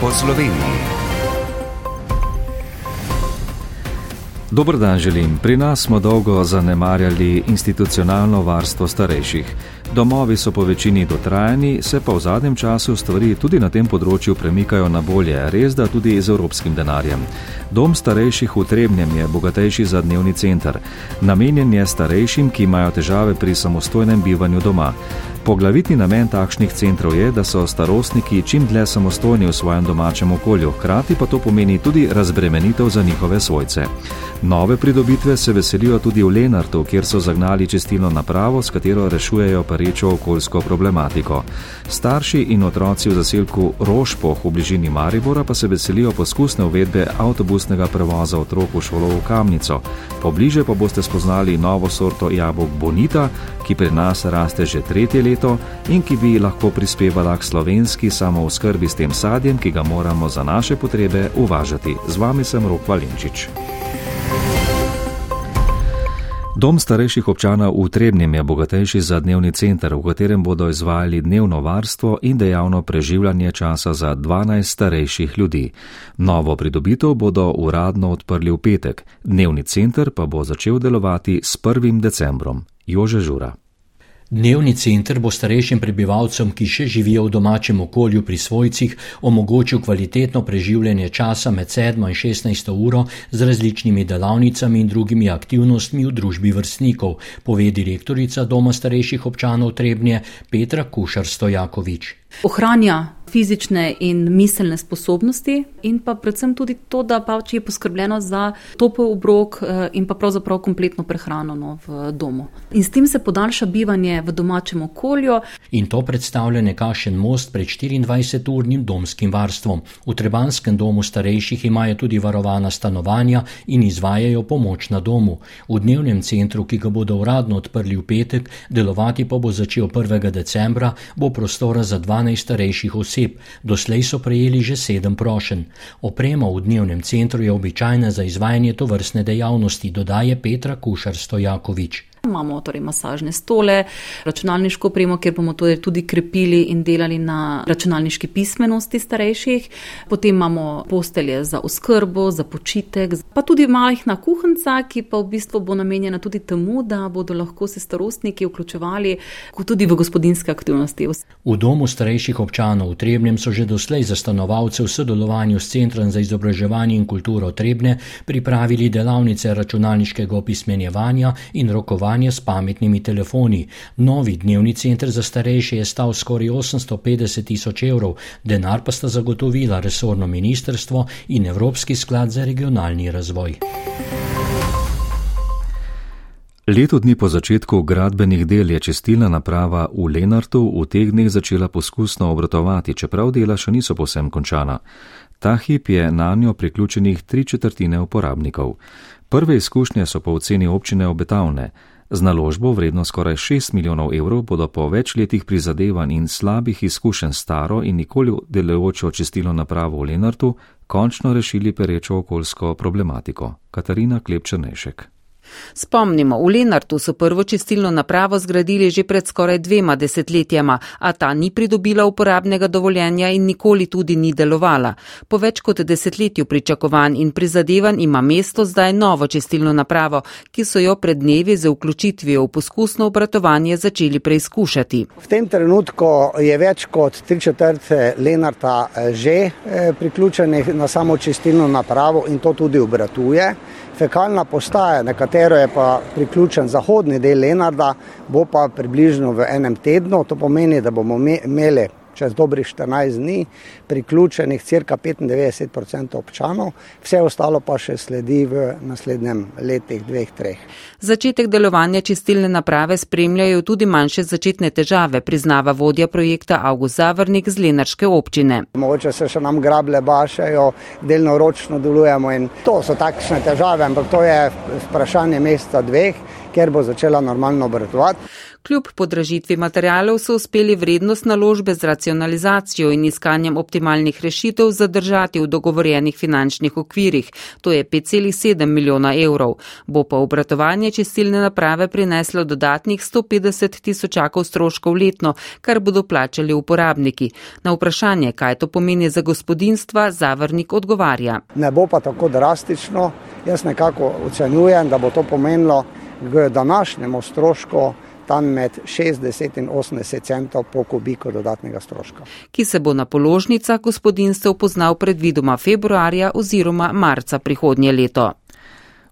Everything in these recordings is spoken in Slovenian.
po Sloveniji. Dobr dan želim. Pri nas smo dolgo zanemarjali institucionalno varstvo starejših. Domovi so po večini dotrajani, se pa v zadnjem času stvari tudi na tem področju premikajo na bolje, res da tudi z evropskim denarjem. Dom starejših v Trebnjem je bogatejši za dnevni center. Namenjen je starejšim, ki imajo težave pri samostojnem bivanju doma. Poglavitni namen takšnih centrov je, da so starostniki čim dlje samostojni v svojem domačem okolju, hkrati pa to pomeni tudi razbremenitev za njihove svojce. Nove pridobitve se veselijo tudi v Lenartu, kjer so zagnali čistilno napravo, s katero rešujejo perečo okoljsko problematiko. Starši in otroci v zaselku Rošpoh v bližini Maribora pa se veselijo poskusne uvedbe avtobusnega prevoza otrok v šolo v Kamnico. Pobliže pa boste spoznali novo sorto jabolk Bonita, ki pri nas raste že tretje leto in ki bi lahko prispevala k slovenski samooskrbi s tem sadjem, ki ga moramo za naše potrebe uvažati. Z vami sem Rok Valenčič. Dom starejših občanov v Trebnjem je bogatejši za dnevni center, v katerem bodo izvajali dnevno varstvo in dejavno preživljanje časa za 12 starejših ljudi. Novo pridobitev bodo uradno odprli v petek, dnevni center pa bo začel delovati s 1. decembrom. Jože Žura. Dnevni center bo starejšim prebivalcem, ki še živijo v domačem okolju pri svojcih, omogočil kvalitetno preživljanje časa med 7 in 16 uro z različnimi delavnicami in drugimi aktivnostmi v družbi vrstnikov, pove direktorica Doma starejših občanov Trebnje Petra Kušar Stojakovič. Ohranja fizične in miselne sposobnosti, in pa predvsem tudi to, da pač je poskrbljeno za topel obrok eh, in pa pravzaprav kompletno prehrano no, v domu. In s tem se podaljša bivanje v domačem okolju. In to predstavlja nekakšen most pred 24-urnim domskim varstvom. V Trebanskem domu starejših imajo tudi varovana stanovanja in izvajajo pomoč na domu. V dnevnem centru, ki ga bodo uradno odprli v petek, delovati pa bo začel 1. decembra, bo prostora za 12 starejših oseb oseb, doslej so prejeli že sedem prošen. Oprema v dnevnem centru je običajna za izvajanje tovrstne dejavnosti, dodaje Petra Kušar Stojakovič. Imamo torej masažne stole, računalniško opremo, kjer bomo torej tudi krepili in delali na računalniški pismenosti starejših. Potem imamo postelje za oskrbo, za počitek, pa tudi majhna kuhinca, ki pa v bistvu bo namenjena tudi temu, da bodo lahko se starostniki vključevali tudi v gospodinske aktivnosti. V domu starejših občanov v Trebnem so že doslej za stanovalce v sodelovanju s Centrom za izobraževanje in kulturo Trebne pripravili delavnice računalniškega opismenjevanja in rokovanja trgovanje s pametnimi telefoni. Novi dnevni center za starejše je stal skoraj 850 tisoč evrov, denar pa sta zagotovila resorno ministrstvo in Evropski sklad za regionalni razvoj. Leto dni po začetku gradbenih del je čistilna naprava v Lenartu v teh dneh začela poskusno obratovati, čeprav dela še niso posem končana. Ta hip je na njo priključenih tri četrtine uporabnikov. Prve izkušnje so po oceni občine obetavne. Z naložbo vredno skoraj 6 milijonov evrov bodo po več letih prizadevanj in slabih izkušenj staro in nikoli delujočo čistilo napravo v Lenartu končno rešili perečo okoljsko problematiko. Katarina Klepčernešek. Spomnimo, v Lenartu so prvo čistilno napravo zgradili že pred skoraj dvema desetletjama, a ta ni pridobila uporabnega dovoljenja in nikoli tudi ni delovala. Po več kot desetletju pričakovanj in prizadevanj ima mesto zdaj novo čistilno napravo, ki so jo pred dnevi za vključitvijo v poskusno obratovanje začeli preizkušati. V tem trenutku je več kot tri četrte Lenarta eh, že eh, priključenih na samo čistilno napravo in to tudi obratuje fekalna postaja, na katero je pa priključen zahodni del Lenarda, bo pa približno v enem tednu. To pomeni, da bomo imeli čez dobrih 14 dni, priključenih crka 95% občanov, vse ostalo pa še sledi v naslednjem letih, dveh, treh. Začetek delovanja čistilne naprave spremljajo tudi manjše začetne težave, priznava vodja projekta August Zavrnik z Lenarške občine. Mogoče se še nam grable bašajo, delno ročno delujemo in to so takšne težave, ampak to je vprašanje mesta dveh, ker bo začela normalno obratovati. Kljub podražitvi materialov so uspeli vrednost naložbe z racionalizacijo in iskanjem optimalnih rešitev zadržati v dogovorjenih finančnih okvirih, to je 5,7 milijona evrov. Bo pa obratovanje čistilne naprave prineslo dodatnih 150 tisočakov stroškov letno, kar bodo plačali uporabniki. Na vprašanje, kaj to pomeni za gospodinstva, zavrnik odgovarja. Ne bo pa tako drastično. Jaz nekako ocenjujem, da bo to pomenilo k današnjemu strošku tam med 60 in 80 centov po kubiku dodatnega stroška. Ki se bo na položnicah gospodinstev poznal predvidoma februarja oziroma marca prihodnje leto.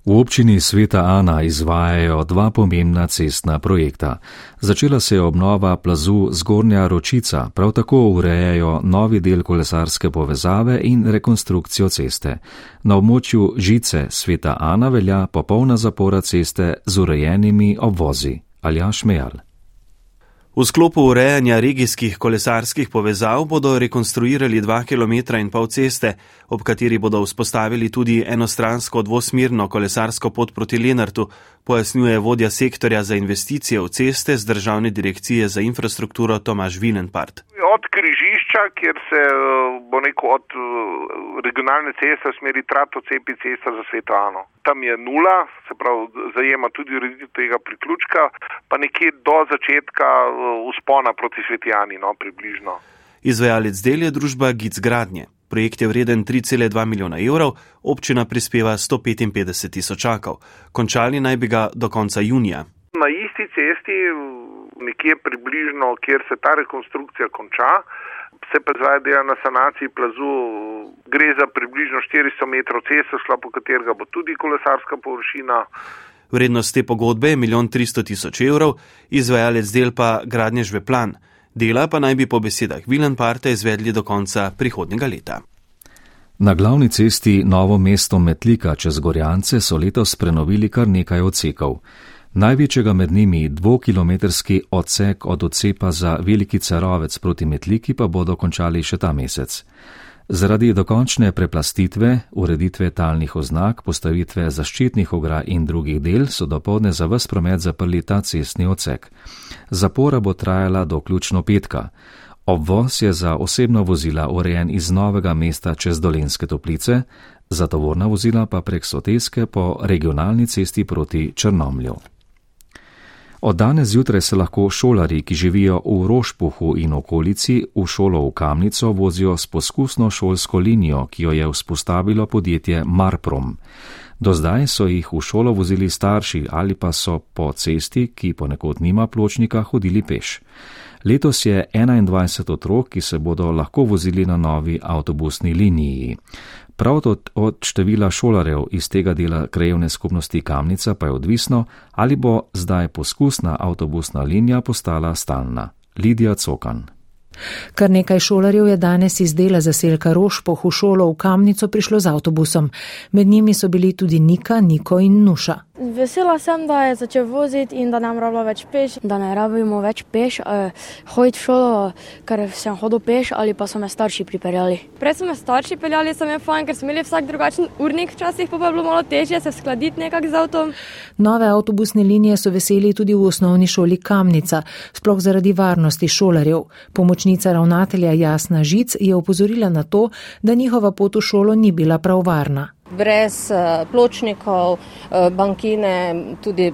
V občini Sveta Ana izvajajo dva pomembna cestna projekta. Začela se je obnova plazu Zgornja Ročica, prav tako urejajo novi del kolesarske povezave in rekonstrukcijo ceste. Na območju Žice Sveta Ana velja popolna zapora ceste z urejenimi obvozi. Aljaš Mejal. V sklopu urejanja regijskih kolesarskih povezav bodo rekonstruirali 2 km in pol ceste, ob kateri bodo vzpostavili tudi enostransko dvosmirno kolesarsko pot proti Lenartu, pojasnjuje vodja sektorja za investicije v ceste z Državne direkcije za infrastrukturo Tomaž Vilenpart. Od križišča, kjer se eh, bo neko od eh, regionalne ceste v smeri Trato cepi cesta za Svetovano. Tam je nula, se pravi, zajema tudi ureditev tega priključka, pa nekje do začetka uspona eh, proti Svetijani, no, približno. Izvajalec del je družba Gic Gradnje. Projekt je vreden 3,2 milijona evrov, občina prispeva 155 tisočakov. Končali naj bi ga do konca junija. Na isti cesti, nekje približno, kjer se ta rekonstrukcija konča, se pa zdaj dela na sanaciji plazu. Gre za približno 400 metrov ceste, sklopu katerega bo tudi kolesarska površina. Vrednost te pogodbe je 1 300 tisoč evrov, izvajalec del pa gradnje žveplan. Dela pa naj bi po besedah Vilenparta izvedli do konca prihodnjega leta. Na glavni cesti Novo mesto Metlika čez Gorjance so letos prenovili kar nekaj odsekov. Največjega med njimi dvokilometrski odsek od odcepa za Veliki Cerovec proti Metliki pa bodo končali še ta mesec. Zaradi dokončne preplastitve, ureditve talnih oznak, postavitve zaščitnih ograj in drugih del so dopolne za vse promet zaprli ta cestni odsek. Zapora bo trajala do ključno petka. Obvoz je za osebna vozila urejen iz novega mesta čez dolenske toplice, za tovorna vozila pa prek Soteske po regionalni cesti proti Črnomlju. Od danes zjutraj se lahko šolari, ki živijo v Rošpuhu in okolici, v šolo v Kamnico vozijo s poskusno šolsko linijo, ki jo je vzpostavilo podjetje Marprom. Do zdaj so jih v šolo vozili starši ali pa so po cesti, ki ponekod nima pločnika, hodili peš. Letos je 21 otrok, ki se bodo lahko vozili na novi avtobusni liniji. Prav od števila šolarjev iz tega dela krajevne skupnosti Kamnica pa je odvisno, ali bo zdaj poskusna avtobusna linija postala stalna. Lidija Cokan. Kar nekaj šolarjev je danes iz dela zaselka Rošpoh v šolo v Kamnico prišlo z avtobusom. Med njimi so bili tudi Nika, Niko in Nuša. Vesela sem, da je začel voziti in da nam rabimo več peš. Da ne rabimo več peš, eh, hoditi v šolo, ker sem hodil peš ali pa so me starši pripeljali. Prej so me starši peljali, sem je fajn, ker smo imeli vsak drugačen urnik, včasih pa je bilo malo težje se skladiti nekako z avtom. Nove avtobusne linije so veseli tudi v osnovni šoli Kamnica, sploh zaradi varnosti šolarjev. Pomočnica ravnatelja Jasna Žic je opozorila na to, da njihova pot v šolo ni bila prav varna brez uh, pločnikov, uh, bankine, tudi.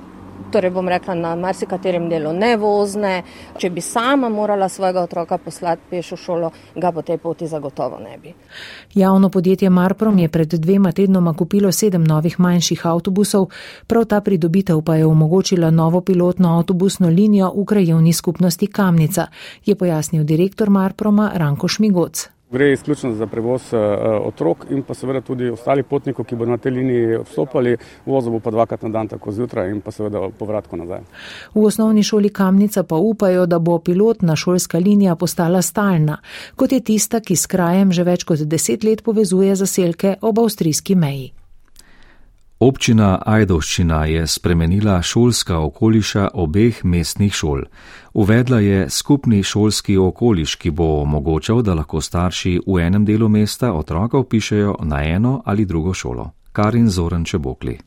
Torej, bom rekla, na marsikaterem delu ne vozne. Če bi sama morala svojega otroka poslati peš v šolo, ga po tej poti zagotovo ne bi. Javno podjetje Marprom je pred dvema tednoma kupilo sedem novih manjših avtobusov, prav ta pridobitev pa je omogočila novo pilotno avtobusno linijo v krajevni skupnosti Kamnica, je pojasnil direktor Marproma Ranko Šmigoc. Gre izključno za prevoz uh, otrok in pa seveda tudi ostalih potnikov, ki bodo na tej liniji vstopali, vozil bo pa dvakrat na dan, tako zjutraj in pa seveda povratko nazaj. V osnovni šoli Kamnica pa upajo, da bo pilotna šolska linija postala stalna, kot je tista, ki s krajem že več kot deset let povezuje zaselke ob avstrijski meji. Občina Ajdovščina je spremenila šolska okoliša obeh mestnih šol. Uvedla je skupni šolski okoliš, ki bo omogočal, da lahko starši v enem delu mesta otroka upišajo na eno ali drugo šolo. Karin Zoran Čebokli.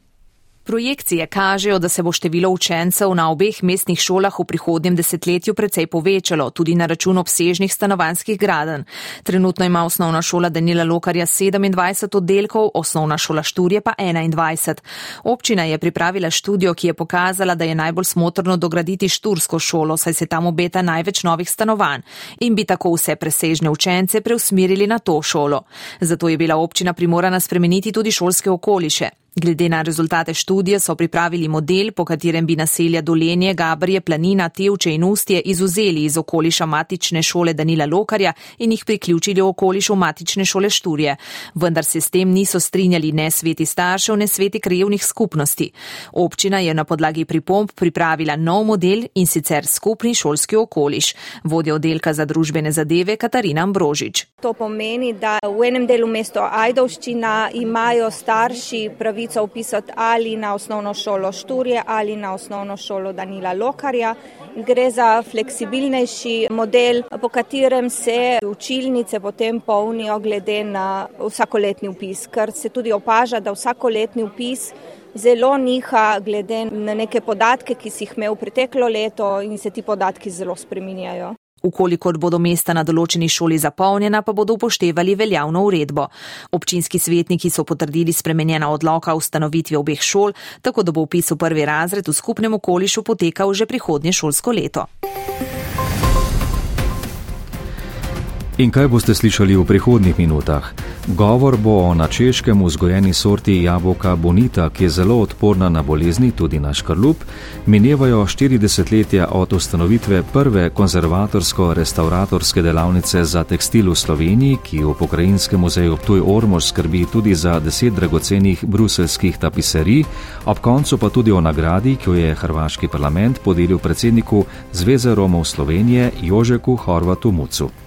Projekcije kažejo, da se bo število učencev na obeh mestnih šolah v prihodnjem desetletju precej povečalo, tudi na račun obsežnih stanovanskih graden. Trenutno ima osnovna šola Danila Lokarja 27 oddelkov, osnovna šola Šturje pa 21. Občina je pripravila študijo, ki je pokazala, da je najbolj smotrno dograditi Štursko šolo, saj se tam obeta največ novih stanovanj in bi tako vse presežne učence preusmirili na to šolo. Zato je bila občina primorana spremeniti tudi šolske okoliše. Glede na rezultate študije so pripravili model, po katerem bi naselja Dolenje, Gabrije, Planina, Tevče in Ustje izuzeli iz okoliša matične šole Danila Lokarja in jih priključili v okolišu matične šole Šturje. Vendar se s tem niso strinjali ne sveti staršev, ne sveti krajevnih skupnosti. Občina je na podlagi pripomp pripravila nov model in sicer skupni šolski okoliš. Vodja oddelka za družbene zadeve Katarina Ambrožič. To pomeni, da v enem delu mesto Ajdovščina imajo starši pravi pravico upisati ali na osnovno šolo Šturje ali na osnovno šolo Danila Lokarja. Gre za fleksibilnejši model, po katerem se učilnice potem polnijo glede na vsakoletni upis, ker se tudi opaža, da vsakoletni upis zelo niha glede na neke podatke, ki si jih imel preteklo leto in se ti podatki zelo spreminjajo. Ukolikor bodo mesta na določeni šoli zapolnjena, pa bodo upoštevali veljavno uredbo. Občinski svetniki so potrdili spremenjena odloka o ustanovitvi obeh šol, tako da bo upis v prvi razred v skupnem okolišu potekal že prihodnje šolsko leto. In kaj boste slišali v prihodnih minutah? Govor bo o na češkem vzgojeni sorti jabolka Bonita, ki je zelo odporna na bolezni, tudi na škrlup. Minevajo 40 letja od ustanovitve prve konzervatorsko-restauratorske delavnice za tekstil v Sloveniji, ki v pokrajinskem muzeju Ptuj Ormož skrbi tudi za deset dragocenih bruselskih tapiserij, ob koncu pa tudi o nagradi, ki jo je hrvaški parlament podelil predsedniku Zveze Romov Slovenije Jožeku Horvatu Mucu.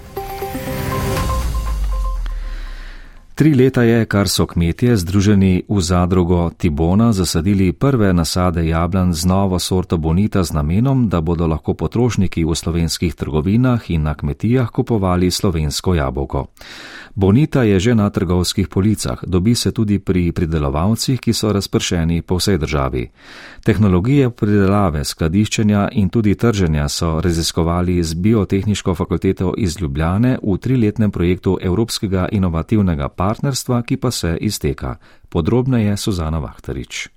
Tri leta je, kar so kmetje združeni v zadrugo Tibona zasadili prve nasade jablan z novo sorto bonita z namenom, da bodo lahko potrošniki v slovenskih trgovinah in na kmetijah kupovali slovensko jabolko. Bonita je že na trgovskih policah, dobi se tudi pri pridelovalcih, ki so razpršeni po vsej državi. Tehnologije pridelave, skladiščenja in tudi trženja so raziskovali z Biotehniško fakulteto iz Ljubljane v triletnem projektu Evropskega inovativnega partnerstva, ki pa se izteka. Podrobneje Suzana Vahtarič.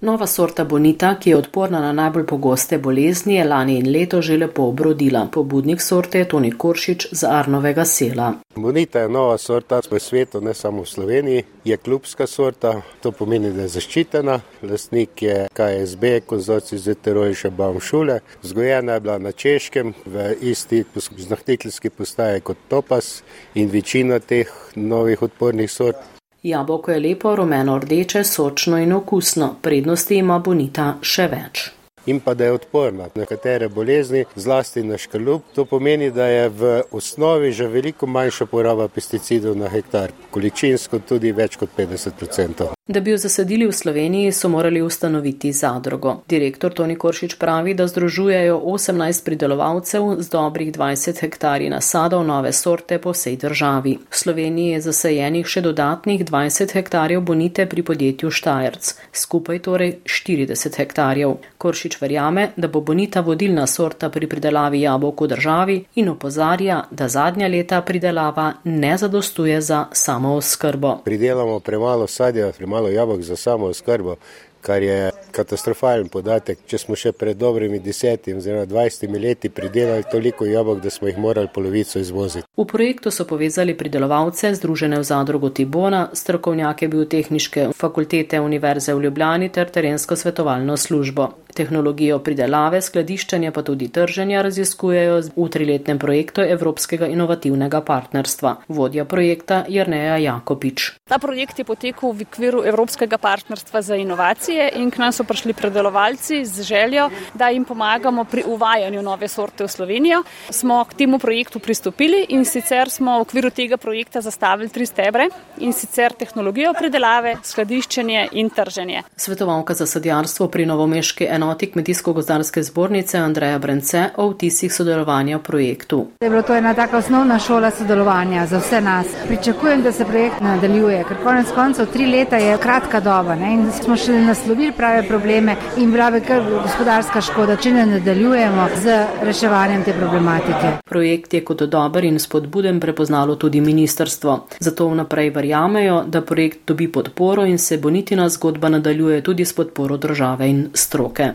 Nova sorta bonita, ki je odporna na najbolj pogoste bolezni, je lani in leto že lepo obrodila. Pobudnik sorte je Toni Koršič z Arnovega sela. Bonita je nova sorta v svetu, ne samo v Sloveniji. Je klubska sorta, to pomeni, da je zaščitena. Lastnik je KSB, konzorci ZTRO in še Baum Šule. Vzgojena je bila na Češkem, v isti znahtiteljski postaji kot Topas in večina teh novih odpornih sort Jabolko je lepo, rumeno rdeče, sočno in okusno, prednosti ima bonita še več. In pa da je odporna na nekatere bolezni, zlasti na škalup. To pomeni, da je v osnovi že veliko manjša poraba pesticidov na hektar, količinsko tudi več kot 50 odstotkov. Da bi jo zasadili v Sloveniji, so morali ustanoviti zadrugo. Direktor Toni Koršič pravi, da združujejo 18 pridelovalcev z dobrih 20 hektarji nasadov nove sorte po vsej državi. V Sloveniji je zasajenih še dodatnih 20 hektarjev bonite pri podjetju Štajerc, skupaj torej 40 hektarjev. Koršič verjame, da bo bonita vodilna sorta pri pridelavi jabolk v državi in opozarja, da zadnja leta pridelava ne zadostuje za samo oskrbo. Pridelamo premalo sadja, premalo malo jabolk za samo oskrbo, kar je katastrofalen podatek. Če smo še pred dobrimi desetimi oziroma dvajsetimi leti pridelali toliko jabolk, da smo jih morali polovico izvoziti. V projektu so povezali pridelovalce, združene v zadrugo Tibona, strokovnjake biotehniške fakultete Univerze v Ljubljani ter terensko svetovalno službo. Tehnologijo pridelave, skladiščenja pa tudi trženja raziskujejo v triletnem projektu Evropskega inovativnega partnerstva. Vodja projekta Jrneja Jakopič. Ta projekt je potekal v okviru Evropskega partnerstva za inovacije in k nam so prišli predelovalci z željo, da jim pomagamo pri uvajanju nove sorte v Slovenijo. Smo k temu projektu pristopili in sicer smo v okviru tega projekta zastavili tri stebre in sicer tehnologijo predelave, skladiščenje in trženje. Svetovalka za sadjarstvo pri Novomeški enoti Kmetijsko-gozdarske zbornice Andreja Brence o vtisih sodelovanja v projektu. Je bilo to ena taka osnovna šola sodelovanja za vse nas. Pričakujem, da se projekt nadaljuje, ker konec koncev tri leta je kratka doba ne? in smo še naslovili prave probleme in prave kar gospodarska škoda, če ne nadaljujemo z reševanjem te problematike. Projekt je kot dober in spodbuden prepoznalo tudi ministrstvo. Zato vnaprej verjamejo, da projekt dobi podporo in se bonitina zgodba nadaljuje tudi s podporo države in stroke.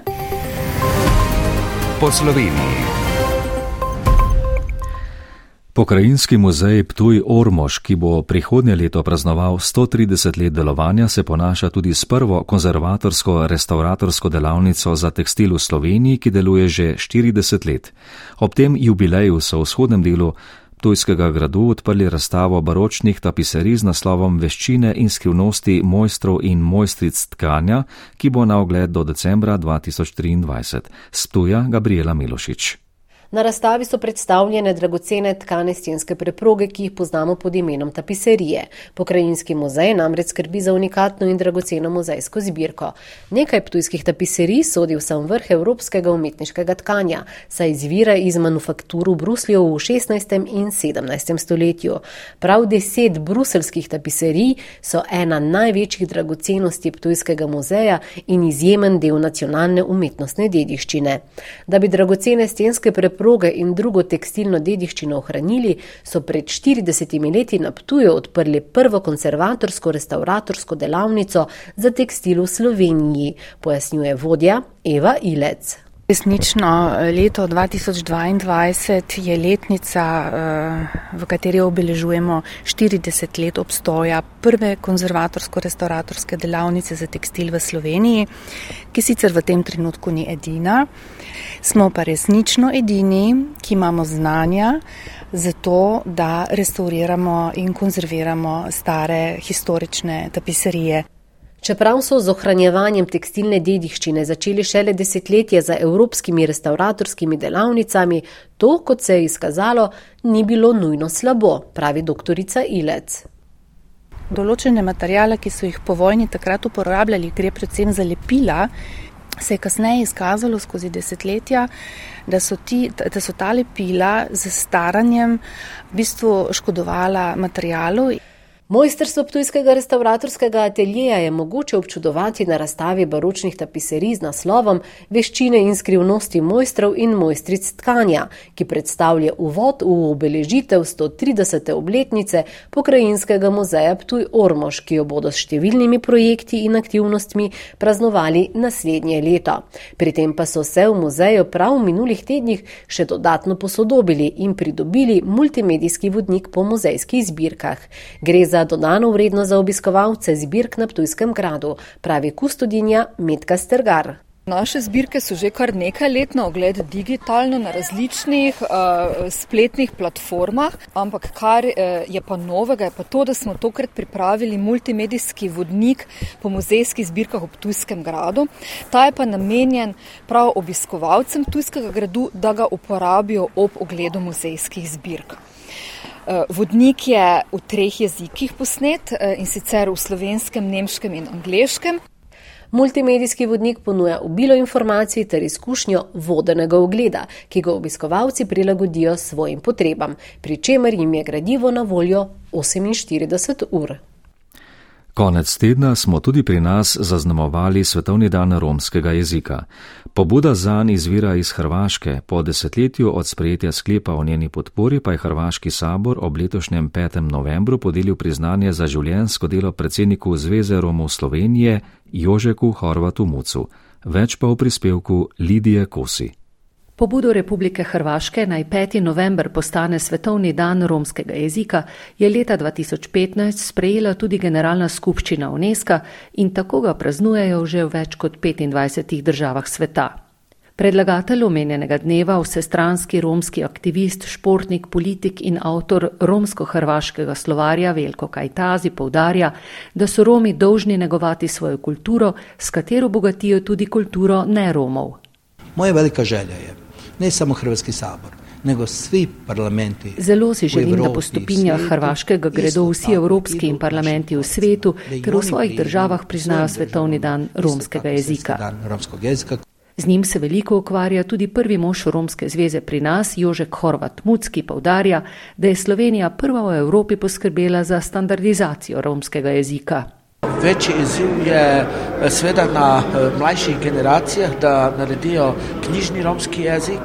Po Sloveniji. Pokrajinski muzej Ptuj Ormož, ki bo prihodnje leto praznoval 130 let delovanja, se ponaša tudi s prvo konzervatorsko-restauratorsko delavnico za tekstil v Sloveniji, ki deluje že 40 let. Ob tem jubileju so v vzhodnem delu Ptujskega gradu odprli razstavo baročnih tapiserij z naslovom Veščine in skrivnosti mojstrov in mojstric tkanja, ki bo na ogled do decembra 2023. Sptuja Gabriela Milošič. Na razstavi so predstavljene dragocene tkane stenske preproge, ki jih poznamo pod imenom tapiserije. Pokrajinski muzej namreč skrbi za unikatno in dragoceno muzejsko zbirko. Nekaj ptujskih tapiserij sodi v sam vrh evropskega umetniškega tkanja, saj izvira iz manufaktur v Bruslju v 16. in 17. stoletju. Prav deset bruselskih tapiserij so ena največjih dragocenosti ptujskega muzeja in izjemen del nacionalne umetnostne dediščine. Da bi dragocene stenske preproge proge in drugo tekstilno dediščino ohranili, so pred 40 leti na Ptuju odprli prvo konservatorsko-restauratorsko delavnico za tekstil v Sloveniji, pojasnjuje vodja Eva Ilec. Resnično, leto 2022 je letnica, eh, v kateri obeležujemo 40 let obstoja prve konzervatorsko-restauratorske delavnice za tekstil v Sloveniji, ki sicer v tem trenutku ni edina. Smo pa resnično edini, ki imamo znanja za to, da restauriramo in konzerviramo stare historične tapiserije. Čeprav so z ohranjevanjem tekstilne dediščine začeli šele desetletje za evropskimi restauratorskimi delavnicami, to, kot se je izkazalo, ni bilo nujno slabo, pravi doktorica Ilec. Določene materijale, ki so jih po vojni takrat uporabljali, gre predvsem za lepila, se je kasneje izkazalo skozi desetletja, da so, ti, da so ta lepila z staranjem v bistvu škodovala materialu. Mojstrstvo Ptujskega restauratorskega ateljeja je mogoče občudovati na razstavi baročnih tapiserij z naslovom Veščine in skrivnosti mojstrov in mojstric tkanja, ki predstavlja uvod v obeležitev 130. obletnice pokrajinskega muzeja Ptuj Ormož, ki jo bodo s številnimi projekti in aktivnostmi praznovali naslednje leto. Pri tem pa so se v muzeju prav v minulih tednih še dodatno posodobili in pridobili multimedijski vodnik po muzejskih zbirkah. Gre za dodano vrednost za obiskovalce zbirk na Ptujskem gradu, pravi kustodinja Metka Stergar. Naše zbirke so že kar nekaj let na ogled digitalno na različnih uh, spletnih platformah, ampak kar uh, je pa novega, je pa to, da smo tokrat pripravili multimedijski vodnik po muzejskih zbirkah v Tujskem gradu. Ta je pa namenjen prav obiskovalcem Tujskega gradu, da ga uporabijo ob ogledu muzejskih zbirk. Eh, vodnik je v treh jezikih posnet eh, in sicer v slovenskem, nemškem in angliškem. Multimedijski vodnik ponuja obilo informacij ter izkušnjo vodenega ogleda, ki ga obiskovalci prilagodijo svojim potrebam, pri čemer jim je gradivo na voljo 48 ur. Konec tedna smo tudi pri nas zaznamovali Svetovni dan romskega jezika. Pobuda za nj izvira iz Hrvaške, po desetletju od sprejetja sklepa o njeni podpori pa je Hrvaški sabor ob letošnjem 5. novembru podelil priznanje za življensko delo predsedniku Zveze Romov Slovenije Jožeku Horvatu Mucu. Več pa v prispevku Lidije Kosi. Pobudo Republike Hrvaške naj 5. november postane svetovni dan romskega jezika je leta 2015 sprejela tudi Generalna skupščina UNESCO in tako ga praznujejo že v več kot 25 državah sveta. Predlagatelj omenjenega dneva, vsestranski romski aktivist, športnik, politik in avtor romsko-hrvaškega slovarja Velko Kajtazi povdarja, da so Romi dolžni negovati svojo kulturo, s katero bogatijo tudi kulturo ne Romov. Moja velika želja je ne samo Hrvatski sabor, nego svi parlamenti. Zelo si želim, da po stopinjah Hrvaškega gredo vsi evropski in parlamenti v svetu, ter v svojih državah priznajo svetovni dan romskega jezika. Z njim se veliko ukvarja tudi prvi mož Romske zveze pri nas, Jožek Horvat Muc, ki povdarja, da je Slovenija prva v Evropi poskrbela za standardizacijo romskega jezika. Večji izziv je eh, sveda na eh, mlajših generacijah, da naredijo knjižni romski jezik.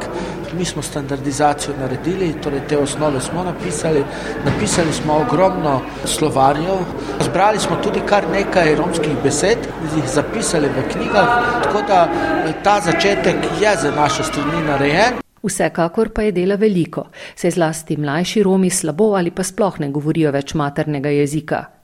Mi smo standardizacijo naredili, torej te osnove smo napisali. Napisali smo ogromno slovarjev, zbrali smo tudi kar nekaj romskih besed, jih zapisali v knjigah, tako da eh, ta začetek je za našo strani narejen. Vsekakor pa je dela veliko, saj zlasti mlajši Romi slabo ali pa sploh ne govorijo več maternega jezika.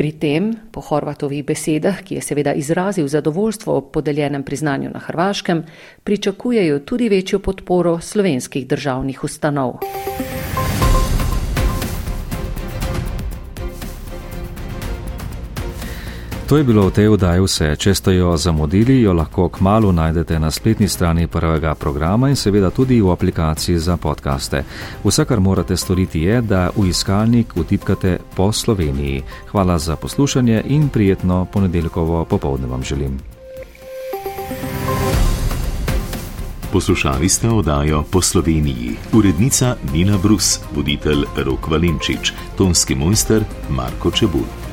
Pri tem, po Horvatovih besedah, ki je seveda izrazil zadovoljstvo ob podeljenem priznanju na Hrvaškem, pričakujejo tudi večjo podporo slovenskih državnih ustanov. To je bilo v tej vdaji vse. Če ste jo zamudili, jo lahko k malu najdete na spletni strani prvega programa in seveda tudi v aplikaciji za podkaste. Vse, kar morate storiti, je, da v iskalnik utipkate po Sloveniji. Hvala za poslušanje in prijetno ponedeljkovo popovdne vam želim. Poslušali ste oddajo po Sloveniji. Urednica Nina Brus, voditelj Rok Valenčič, tonski mojster Marko Čebul.